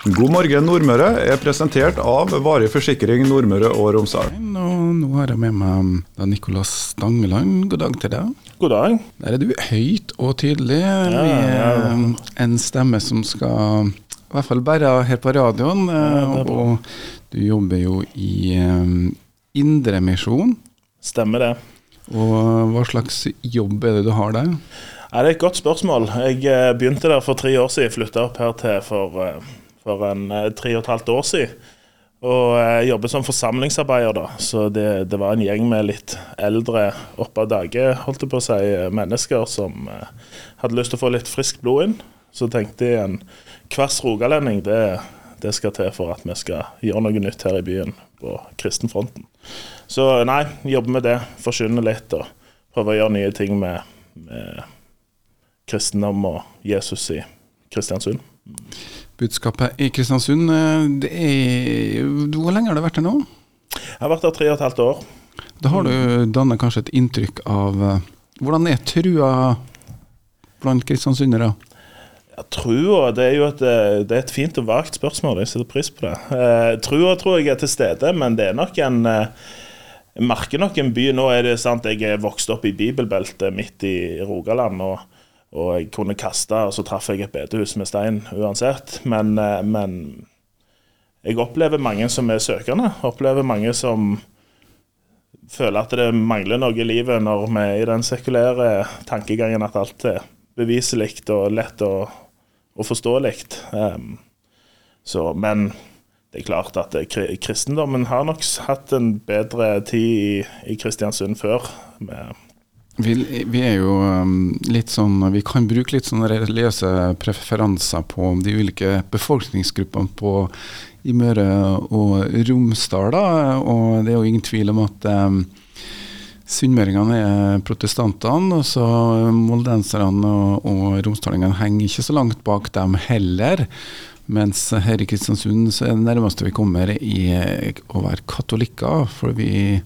God morgen Nordmøre er presentert av Varig forsikring Nordmøre og Romsdal. Og nå har jeg med meg da Nicolas Stangeland. God dag til deg. God dag. Der er du høyt og tydelig ja, med en stemme som skal i hvert fall bære her på radioen. og du jobber jo i um, Indremisjon. Stemmer det. Og hva slags jobb er det du har der? Ja, det er et godt spørsmål. Jeg eh, begynte der for tre år siden. Flytta opp her til for, eh, for en eh, tre og et halvt år siden. Og jeg jobber som forsamlingsarbeider, da. Så det, det var en gjeng med litt eldre opp av dage, holdt jeg på å si, mennesker som hadde lyst til å få litt friskt blod inn. Så tenkte jeg en kvass rogalending, det, det skal til for at vi skal gjøre noe nytt her i byen på kristenfronten. Så nei, jobbe med det. Forkynne litt og prøve å gjøre nye ting med, med kristendom og Jesus i Kristiansund. Budskapet i Kristiansund, eh, det er Hvor lenge har du vært der nå? Jeg har vært der tre og et halvt år. Da har du dannet kanskje et inntrykk av eh, Hvordan er trua blant kristiansundere? Ja, trua, det er jo et, eh, det er et fint og vagt spørsmål. Jeg setter pris på det. Eh, trua tror jeg er til stede, men det er nok en Jeg merker nok en by Nå er det sant, jeg er vokst opp i bibelbeltet midt i Rogaland. og og jeg kunne kaste, og så traff jeg et bedehus med stein uansett. Men, eh, men jeg opplever mange som er søkende. Opplever mange som føler at det mangler noe i livet når vi er i den sekulære tankegangen at alt er beviselig og lett og, og forståelig. Um, men det er klart at kristendommen har nok hatt en bedre tid i, i Kristiansund før. med vi, vi, er jo um, litt sånn Vi kan bruke litt sånne religiøse preferanser på de ulike befolkningsgruppene på, i Møre og Romsdal. Da. Og det er jo ingen tvil om at um, sunnmøringene er protestantene, og så moldenserne og, og romsdalingene henger ikke så langt bak dem heller. Mens her i Kristiansund så er det nærmeste vi kommer i å være katolikker. For vi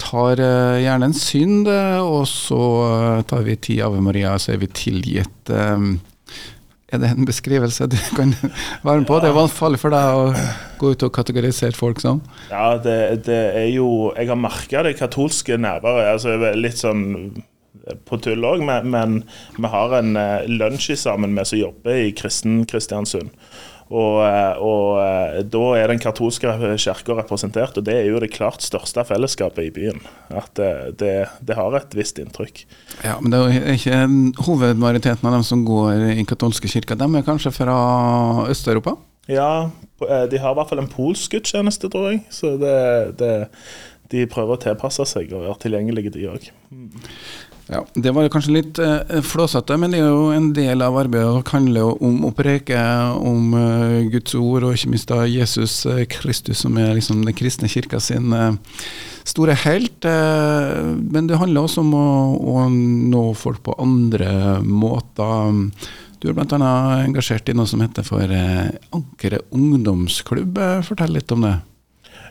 tar uh, gjerne en synd, uh, og så uh, tar vi ti Ave Maria, så er vi tilgitt. Er det en beskrivelse du kan være med på? Ja. Det er vanskelig for deg å gå ut og kategorisere folk sånn? Ja, det, det er jo Jeg har merka det katolske nærværet. Altså, litt sånn på tull òg, men, men, vi har en lunsj sammen med som jobber i kristen Kristiansund. Og, eh, og, eh, da er den katolske kirka representert, og det er jo det klart største fellesskapet i byen. At det, eh, det, har et visst inntrykk. Ja, Men det er ikke hovedmajoriteten av dem som går i katolske kirker, de er kanskje fra Øst-Europa? Ja, de har i hvert fall en polsk gudstjeneste, tror jeg. Så det, det, de prøver å tilpasse seg og være tilgjengelige, de òg. Ja, Det var kanskje litt eh, flåsete, men det er jo en del av arbeidet og handler om å preke om eh, Guds ord, og ikke minst da Jesus eh, Kristus, som er liksom den kristne kirka sin uh, store helt. Uh, men det handler også om å, å, nå folk på andre måter. Du er bl.a. engasjert i noe som heter for Ankeret ungdomsklubb. Fortell litt om det.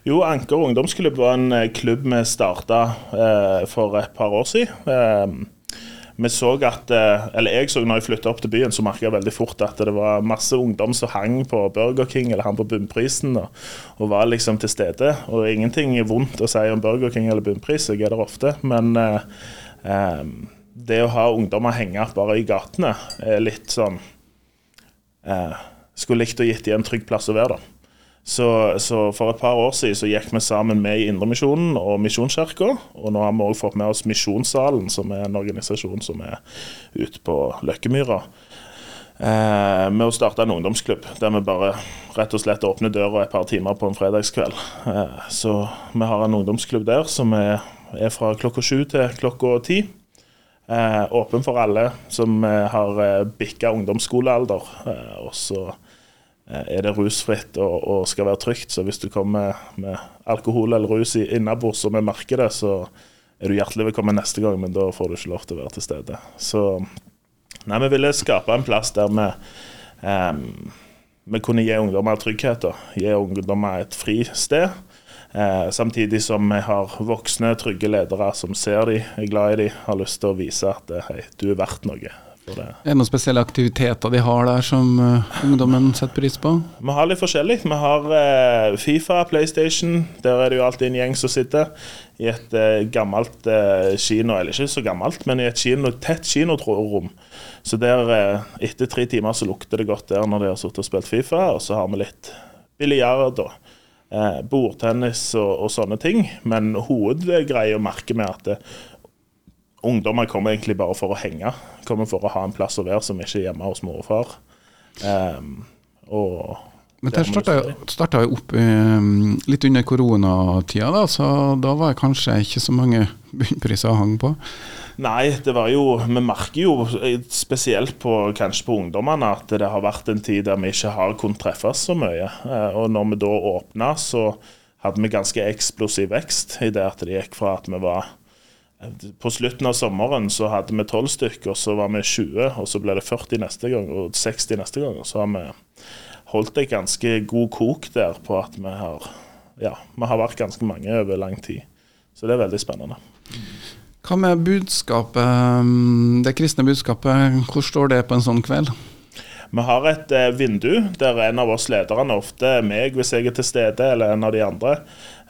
Jo, Anker ungdomsklubb var en eh, klubb vi starta eh, for et par år siden. Eh, vi så at, eh, eller Jeg så når jeg flytta opp til byen, så merka jeg veldig fort at det var masse ungdom som hang på Burger King eller hang på bunnprisen og, og, var liksom til stede. Og ingenting er vondt å si om Burger King eller bunnpris, jeg er der ofte. Men eh, eh, det å ha ungdommer henge bare i gatene er litt sånn Skulle likt å gitt dem en trygg plass å være, da. Så, så, for et par år siden så gikk vi sammen med i Indremisjonen og Misjonskirka. Og nå har vi òg fått med oss Misjonssalen, som er en organisasjon som er ute på Løkkemyra. Eh, med å starte en ungdomsklubb der vi bare rett og slett åpner døra et par timer på en fredagskveld. Eh, så vi har en ungdomsklubb der som er, er fra klokka sju til klokka ti. Eh, åpen for alle som eh, har eh, bikka ungdomsskolealder. Eh, og så er det rusfritt og, og, skal være trygt. Så hvis du kommer med alkohol eller rus innabords og vi merker det, så er du hjertelig velkommen neste gang, men da får du ikke lov til å være til stede. Så nei, vi ville skape en plass der vi, um, vi kunne gi ungdommer trygghet. Og gi ungdommer et fristed. Eh, samtidig som vi har voksne, trygge ledere som ser de, er glad i de, har lyst til å vise at hei, du er verdt noe det. Er det noen spesielle aktiviteter de har der som uh, ungdommen setter pris på? Vi har litt forskjellig. Vi har uh, Fifa, PlayStation. Der er det jo alltid en gjeng som sitter i et uh, gammelt kino, eller ikke så gammelt, men i et kino, tett kinorom. Så der, etter tre timer, så lukter det godt der når de har sittet og spilt Fifa. Og så har vi litt biljard og bordtennis og, og, sånne ting. Men hovedgreia merker vi at det, ungdommer kommer egentlig bare for å henge. Kommer for å ha en plass å være som ikke er hjemme hos mor og far. Um, og men det starta jo opp um, litt under koronatida, da, så da var det kanskje ikke så mange bunnpriser å hang på? Nei, det var jo Vi merker jo spesielt på kanskje på ungdommene at det har vært en tid der vi ikke har kunnet treffes så mye. Eh, og når vi da åpna, så hadde vi ganske eksplosiv vekst i det at det gikk fra at vi var på slutten av sommeren så hadde vi 12 stykker, så var vi 20, og så ble det 40 neste gang og 60 neste gang. Og så har vi holdt et ganske god kok der på at vi har, ja, vi har vært ganske mange over lang tid. Så det er veldig spennende. Hva med budskapet, det kristne budskapet, hvor står det på en sånn kveld? Vi har et eh, vindu der en av oss lederne, ofte meg hvis jeg er til stede, eller en av de andre,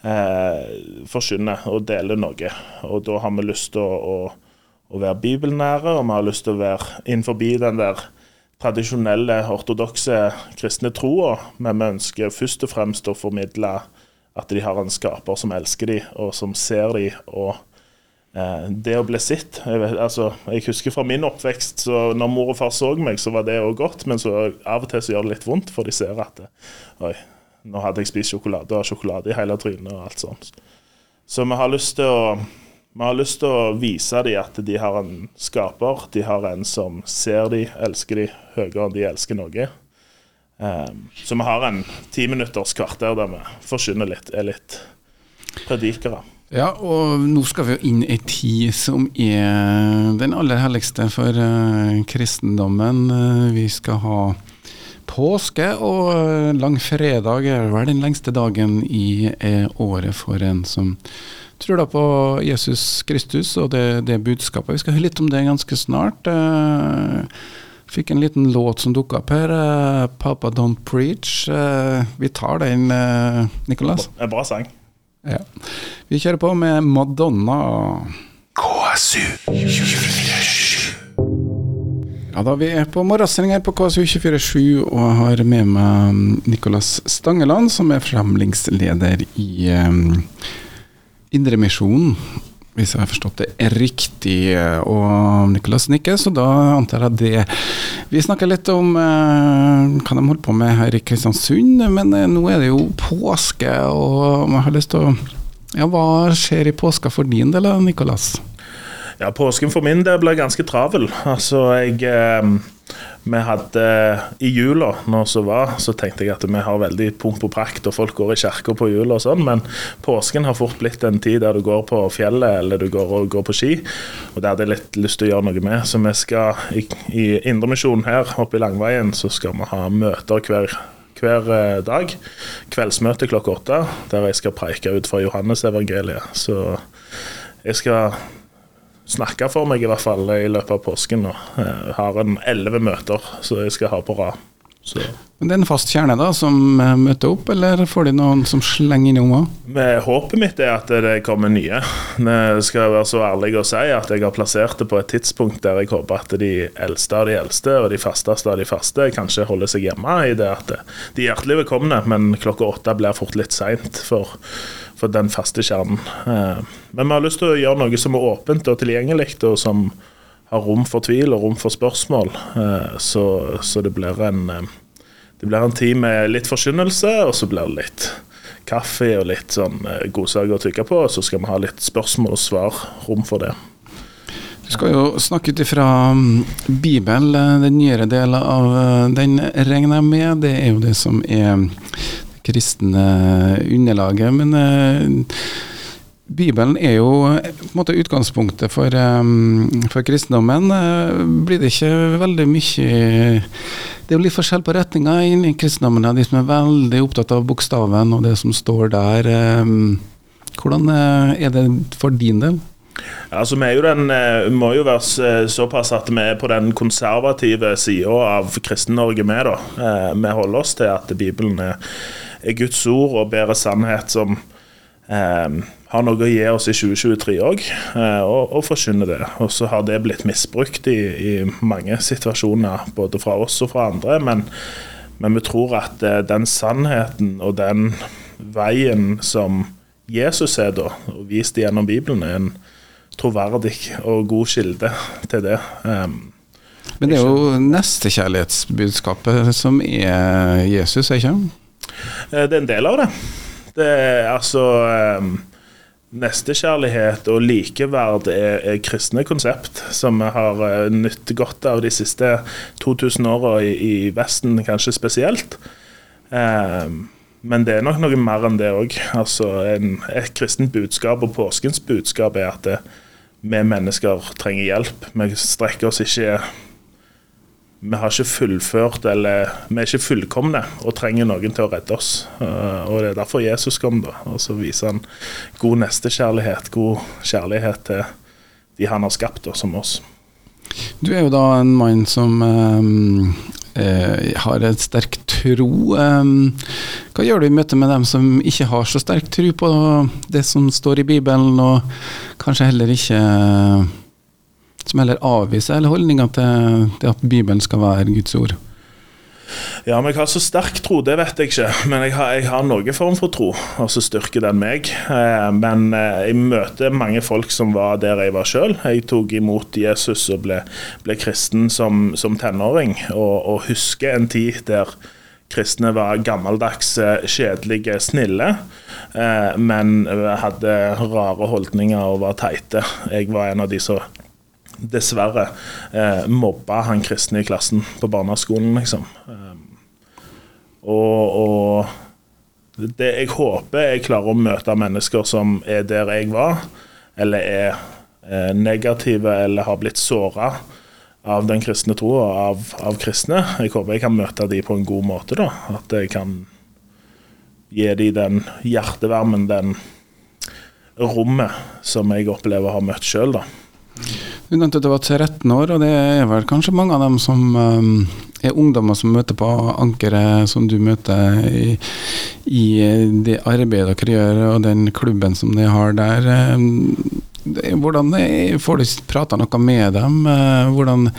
eh, forkynner og deler noe. Og da har vi lyst til å, å, å, være bibelnære, og vi har lyst til å være innenfor den der tradisjonelle ortodokse kristne troa, men vi ønsker først og fremst å formidle at de har en skaper som elsker dem, og som ser dem. og eh, det å bli sett jeg, altså, jeg, husker fra min oppvekst, så når mor og far så meg, så var det òg godt, men så av og til så gjør det litt vondt, for de ser at Oi, nå hadde jeg spist sjokolade og sjokolade i hele trynet og alt sånt. Så vi har lyst til å har lyst til å vise dem at de har en skaper. De har en som ser dem, elsker dem høyere enn de elsker noe. Um, så vi har en ti minutters kvarter der vi forkynner litt, er litt predikere. Ja, og nå skal vi jo inn i tid som er den aller helligste for uh, kristendommen. Uh, vi skal ha påske, og eh, langfredag er vel den lengste dagen i eh, året for en som tror da på Jesus Kristus og det, det budskapet. Vi skal høre litt om det ganske snart. Eh, fikk en liten låt som dukka opp her. 'Papa Don't Preach'. Vi tar den, Nicolas. En bra sang. Ja. Vi kjører på med Madonna. KSU 24 ja, da Vi er på morgensending her på KSU247 og har med meg Nicolas Stangeland, som er forsamlingsleder i um, Indremisjonen, hvis jeg har forstått det riktig. Og Nicolas nikker, så da antar jeg det. Vi snakker litt om uh, hva de holder på med her i Kristiansund, men uh, nå er det jo påske, og jeg har lyst til å Ja, hva skjer i påska for din del, Nicolas? Ja, Påsken for min del ble ganske travel. Altså, jeg eh, Vi hadde I jula, når så var, så tenkte jeg at vi har veldig pomp og prakt, og folk går i kirka på jula og sånn, men påsken har fort blitt en tid der du går på fjellet eller du går, og går på ski. Og det hadde jeg litt lyst til å gjøre noe med. Så vi skal i, i Indremisjonen her oppe i Langveien, så skal vi ha møter hver hver eh, dag. Kveldsmøte klokka åtte, der jeg skal preike ut fra Johannesevangeliet. Så jeg skal snakke for meg, i hvert fall i løpet av påsken. Og jeg har en elleve møter som jeg skal ha på rad. Så. Men det er en fast kjerne da, som eh, møter opp, eller får de noen som slenger innom òg? Håpet mitt er at det kommer nye. Jeg skal være så ærlig å si at jeg har plassert det på et tidspunkt der jeg håper at de eldste av de eldste og de fasteste av de faste kanskje holder seg hjemme i det at de er hjertelig velkomne, men klokka åtte blir fort litt seint for for den faste kjernen. Eh, men vi har lyst til å gjøre noe som er åpent og tilgjengelig, og som har rom for tvil og rom for spørsmål. Eh, så, så det, blir en, eh, det blir en tid med litt forkynnelse, og så blir det litt kaffe og litt sånn godsaker å tygge på. Og så skal vi ha litt spørsmål og svar, rom for det. Du skal jo snakke ut ifra mm, Bibelen, den nyere delen av den regner jeg med. Det er jo det som er det kristne underlaget. Men Bibelen er jo på en måte utgangspunktet for, um, for kristendommen. Uh, blir det ikke veldig mye Det er jo litt forskjell på retninger i kristendommen. De som er veldig opptatt av bokstaven og det som står der. Um, hvordan er det for din del? Altså, vi, den, vi må jo være såpass at vi er på den konservative sida av Kristen-Norge, vi. da. Vi holder oss til at Bibelen er Guds ord og bærer sannhet som eh, har noe å gi oss i 2023 òg, eh, og, og forkynne det. Og så har det blitt misbrukt i, i, mange situasjoner, både fra oss og fra andre. Men, men vi tror at eh, den sannheten og den veien som Jesus er da, og vist gjennom Bibelen, er en troverdig og god kilde til det. Um, men det er jo nestekjærlighetsbudskapet som er Jesus, ikke det? Det er en del av det. Det er altså um, Nestekjærlighet og likeverd er, er, kristne konsept som vi har uh, nytt godt av de siste 2000 åra i, i, Vesten, kanskje spesielt. Um, men det er nok noe mer enn det òg. Altså, et kristent budskap og påskens budskap er at det, vi mennesker trenger hjelp. Vi strekker oss ikke vi har ikke fullført, eller vi er ikke fullkomne og trenger noen til å redde oss. Eh, og Det er derfor Jesus kom, da. Og så viser han god nestekjærlighet, god kjærlighet til de han har skapt, da, som oss. Du er jo da en mann som um, eh, har en sterk tro. Um, hva gjør du i møte med dem som ikke har så sterk tro på det som står i Bibelen, og kanskje heller ikke som heller avviser hele holdninga til, til, at Bibelen skal være Guds ord? Ja, men jeg har så sterk tro, det vet jeg ikke. Men jeg har, jeg har noen form for tro, og så styrker den meg. Eh, men eh, jeg møter mange folk som var der jeg var sjøl. Jeg tok imot Jesus og ble, ble kristen som, som tenåring, og, og, husker en tid der kristne var gammeldags, kjedelige, snille, eh, men hadde rare holdninger og var teite. Jeg var en av de som dessverre eh, mobba han kristne i klassen på barneskolen, liksom. Um, og, og det jeg håper jeg klarer å møte mennesker som er der jeg var, eller er eh, negative eller har blitt såra av den kristne troa, av, av, kristne. Jeg håper jeg kan møte de på en god måte. da, At jeg kan gi de den hjertevarmen, den rommet som jeg opplever å ha møtt sjøl. Du nevnte at du var 13 år, og det er vel kanskje mange av dem som um, er ungdommer som møter på ankeret som du møter i, i det arbeidet dere gjør, og den klubben som de har der. Um, hvordan Får du prata noe med dem? Uh, hvordan,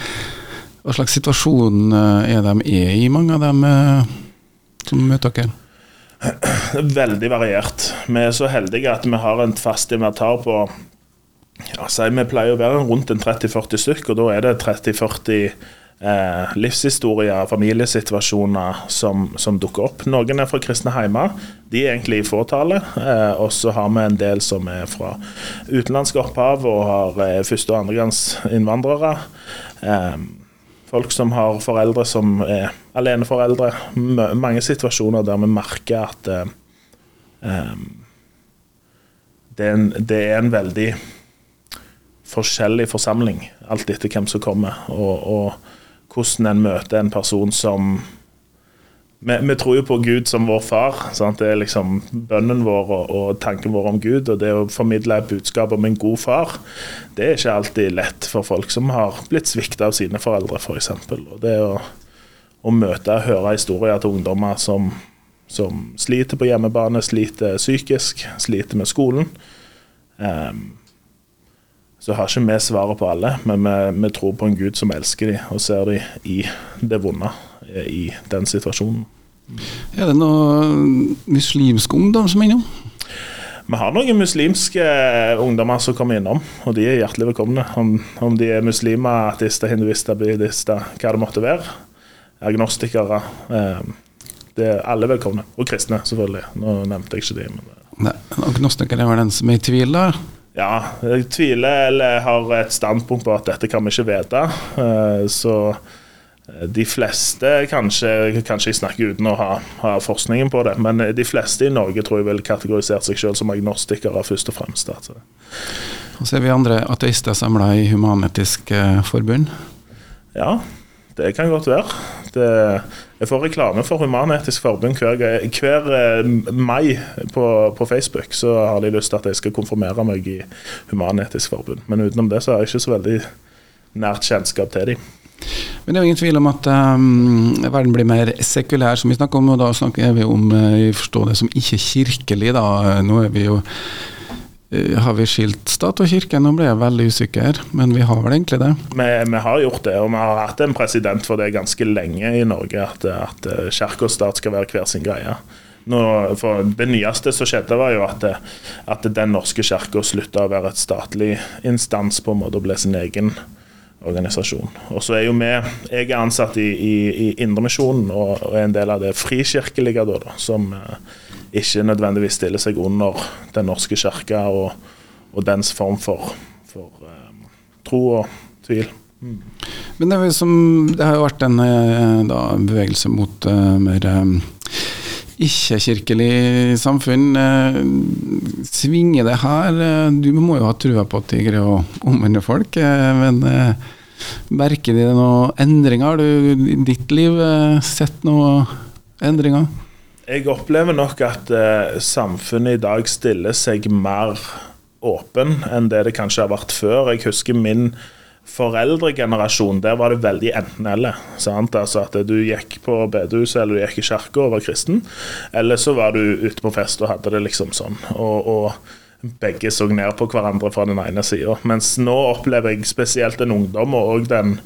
hva slags situasjon uh, er de er i, mange av dem som møter dere? Veldig variert. Vi er så heldige at vi har en fast inventar på ja, så Vi pleier å være rundt en 30-40 stykk, og da er det 30-40 eh, livshistorier, familiesituasjoner som, som, dukker opp. Noen er fra kristne heimer, de er egentlig i fåtale. Eh, og så har vi en del som er fra utenlandsk opphav og har eh, første- og andregangsinnvandrere. Eh, folk som har foreldre som er aleneforeldre. Mange situasjoner der vi merker at eh, eh, det, er en, det er en veldig forskjellig forsamling, alt etter hvem som kommer, og, og hvordan en møter en person som vi, vi, tror jo på Gud som vår far. Sant? Det er liksom bønnen vår og, og, tanken vår om Gud. Og det å formidle et budskap om en god far, det er ikke alltid lett for folk som har blitt svikta av sine foreldre. For og det å, å møte og høre historier til ungdommer som, som, sliter på hjemmebane, sliter psykisk, sliter med skolen. Um, så har ikke vi svaret på alle, men vi, vi, tror på en Gud som elsker dem og ser dem i det vonde i den situasjonen. Er det noe muslimsk ungdom som er innom? Vi har noen muslimske ungdommer som kommer innom, og de er hjertelig velkomne. Om, om de er muslimer, ateister, hinduister, buddhister, hva det måtte være. Agnostikere. Eh, det er alle velkomne. Og kristne, selvfølgelig. Nå nevnte jeg ikke de. Men... Nei, agnostikere er vel den som er i tvil, da? Ja, jeg tviler eller har et standpunkt på at dette kan vi ikke vite. Eh, så eh, de fleste, kanskje, kanskje jeg snakker uten å ha, ha, forskningen på det, men de fleste i Norge tror jeg vil kategorisert seg selv som agnostikere først og fremst. Altså. Og så er vi andre ateister samla i Human-Etisk eh, Forbund? Ja, Det kan godt være. Det, jeg får reklame for Human-Etisk Forbund hver, hver eh, mai på, på, Facebook. Så har de lyst til at jeg skal konfirmere meg i Human-Etisk Forbund. Men utenom det så har jeg ikke så veldig nært kjennskap til dem. Men det er jo ingen tvil om at um, verden blir mer sekulær, som vi snakker om. Og da snakker vi om uh, forstår det som ikke kirkelig. da. Nå er vi jo har vi skilt stat og kirke? Nå ble jeg veldig usikker, men vi har vel egentlig det? Vi, vi har gjort det, og vi har hatt en president for det ganske lenge i Norge, at, at uh, kirke og stat skal være hver sin greie. Nå, det nyeste som skjedde, var jo at, at Den norske kirke slutta å være et statlig instans på en måte og ble sin egen organisasjon. Og så er jo vi, Jeg er ansatt i, i, i Indremisjonen og er en del av det frikirkelige, da, da, som eh, ikke nødvendigvis stiller seg under Den norske kirke og, og dens form for, for um, tro og tvil. Mm. Men det, som, det, har jo vært en eh, da, bevegelse mot uh, mer um, ikke-kirkelig samfunn. Uh, svinger det her? Du må jo ha trua på at de greier å omvende folk, uh, men Merker de noen endringer? Har du i ditt liv sett noen endringer? Jeg opplever nok at uh, samfunnet i dag stiller seg mer åpen enn det det kanskje har vært før. Jeg husker min foreldregenerasjon, der var det veldig enten-eller. Altså at du gikk på bedehuset eller du gikk i kirka og var kristen, eller så var du ute på fest og hadde det liksom sånn. og, og begge så ned på hverandre fra den ene sida. Mens nå opplever jeg spesielt en ungdom, og òg den,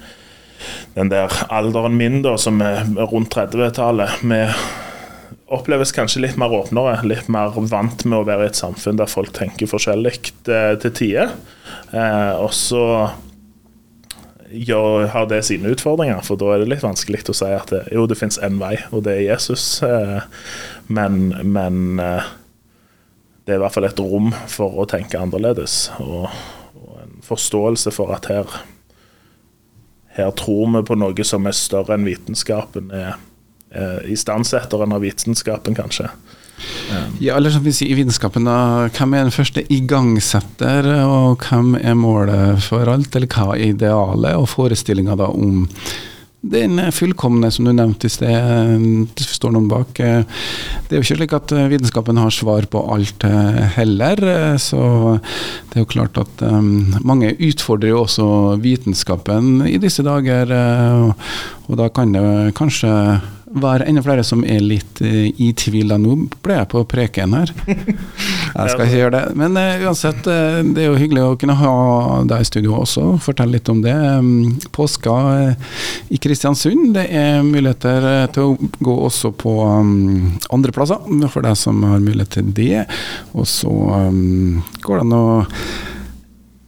den, der alderen min, da, som er rundt 30-tallet, oppleves kanskje litt mer åpnere. Litt mer vant med å være i et samfunn der folk tenker forskjellig eh, til tider. Eh, og så har det sine utfordringer, for da er det litt vanskelig å si at det, jo, det fins én vei, og det er Jesus. Eh, men, men eh, det er i hvert fall et rom for å tenke annerledes. Og, og en forståelse for at her, her tror vi på noe som er større enn vitenskapen. er, er Istandsetteren av vitenskapen, kanskje. Ja, eller som vi sier i vitenskapen, da, hvem er den første igangsetter, og hvem er målet for alt? Eller hva er idealet og forestillinga da om den fullkomne, som du nevnte i sted, det står noen bak. Det er jo ikke slik at vitenskapen har svar på alt heller. Så det er jo klart at um, mange utfordrer jo også vitenskapen i disse dager. Og da kan det kanskje være enda flere som er litt uh, i tvil. Nå ble jeg på preken her. Jeg skal ikke gjøre det. Men uh, uansett, uh, det er jo hyggelig å kunne ha deg i studio også. Fortell litt om det. Um, påska i Kristiansund. Det er muligheter til å gå også på um, andre plasser, for deg som har mulighet til det. Og så um, går det an å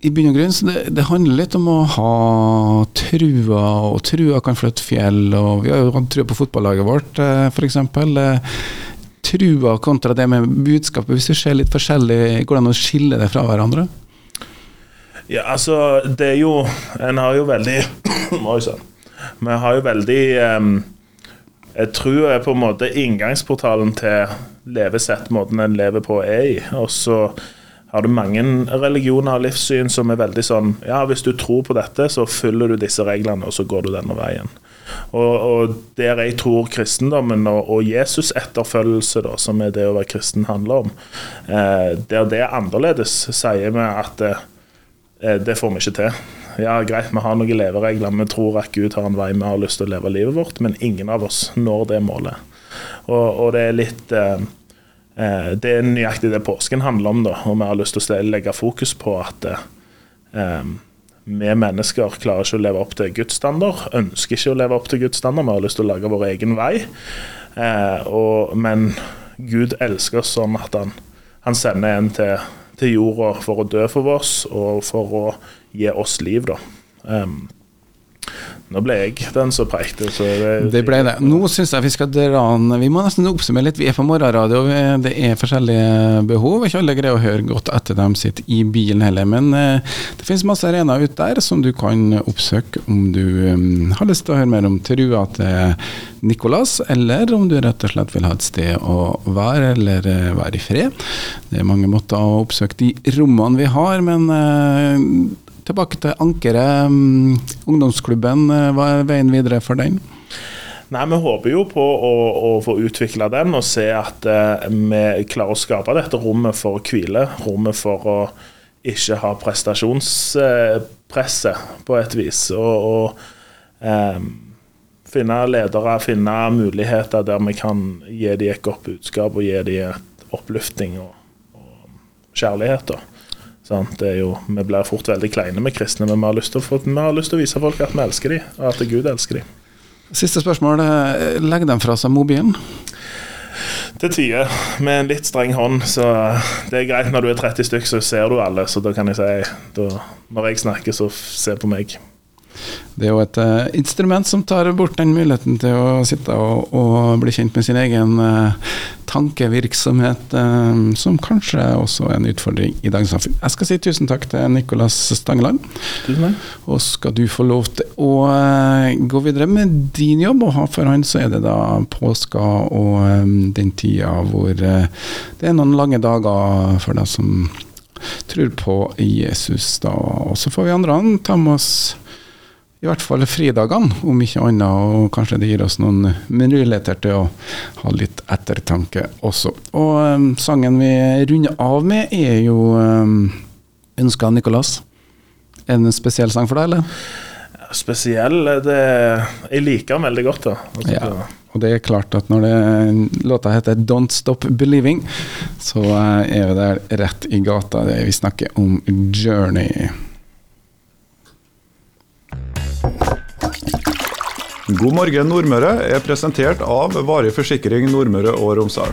i bunn og grunn så det, det, handler litt om å ha trua, og trua kan flytte fjell. og Vi har jo hatt trua på fotballaget vårt, eh, f.eks. Eh, trua kontra det med budskapet. Hvis du ser litt forskjellig, går det an å skille det fra hverandre? Ja, altså, det er jo En har jo veldig Oi sann. Vi har jo veldig um, Jeg tror er på en måte inngangsportalen til levesett, måten en lever på, er i. Og så har du mange religioner og livssyn som er veldig sånn Ja, hvis du tror på dette, så følger du disse reglene, og så går du denne veien. Og, og der jeg tror kristendommen og, og Jesus-etterfølgelse, som er det å være kristen handler om, eh, der det er annerledes, sier vi at eh, det får vi ikke til. Ja, greit, vi har noen leveregler, vi tror at Gud har en vei vi har lyst til å leve livet vårt, men ingen av oss når det målet. Og, og det er litt eh, det er nøyaktig det påsken handler om, da, og vi har lyst til å legge fokus på at eh, vi mennesker klarer ikke å leve opp til Guds standard, ønsker ikke å leve opp til Guds standard, vi har lyst til å lage vår egen vei. Eh, og, men Gud elsker oss sånn at han, han sender en til, til, jorda for å dø for oss og for å gi oss liv. da. Um, nå ble jeg den som prekte. Det, det, ble det. Nå syns jeg vi skal dra an Vi må nesten oppsummere litt. Vi er på morgenradio, det er forskjellige behov. Ikke alle greier å høre godt etter dem sitter i bilen heller. Men eh, det finnes masse arenaer ute der som du kan oppsøke om du um, har lyst til å høre mer om trua til Nicolas, eller om du rett og slett vil ha et sted å være, eller uh, være i fred. Det er mange måter å oppsøke de rommene vi har, men uh, tilbake til Ankeret, um, ungdomsklubben. eh, Hva er veien videre for den? Nei, Vi håper jo på å, å få utvikla den og se at eh, vi klarer å skape dette rommet for hvile. Rommet for å ikke ha prestasjonspresset på et vis. Og, og eh, finne ledere, finne muligheter der vi kan gi dem et godt budskap og gi dem oppløfting og, og kjærlighet. da. Sant? Det er jo, vi blir fort veldig kleine med kristne, men vi har lyst til å, få, vi har lyst til å vise folk at vi elsker dem, og at Gud elsker dem. Siste spørsmål. Legg Legger de fra seg mobilen? til tider med en litt streng hånd. Så det er greit når du er 30 stykk, så ser du alle. Så da kan jeg si da, når jeg snakker, så se på meg. Det er jo et uh, instrument som tar bort den muligheten til å sitte og, og bli kjent med sin egen uh, tankevirksomhet, eh, som kanskje også er en utfordring i dagens samfunn. Jeg skal si tusen takk til Nicolas Stangeland. Tusen takk. Og skal du få lov til å uh, gå videre med din jobb, og ha for han så er det da påska og um, den tida hvor det er noen lange dager for deg som tror på Jesus. da. Og så får vi andre ta med oss i hvert fall fridagene, om ikke annet. Og kanskje det gir oss noen muligheter til å ha litt ettertanke også. Og um, sangen vi runder av med, er jo um, 'Ønska Er Nicolas'. En spesiell sang for deg, eller? Spesiell det, Jeg liker den veldig godt. da. Altså, Ja. Og det er klart at når det, låta heter 'Don't Stop Believing', så eh, er vi der rett i gata. Det vi snakker om 'Journey'. God morgen Nordmøre er presentert av Varig forsikring Nordmøre og Romsdal.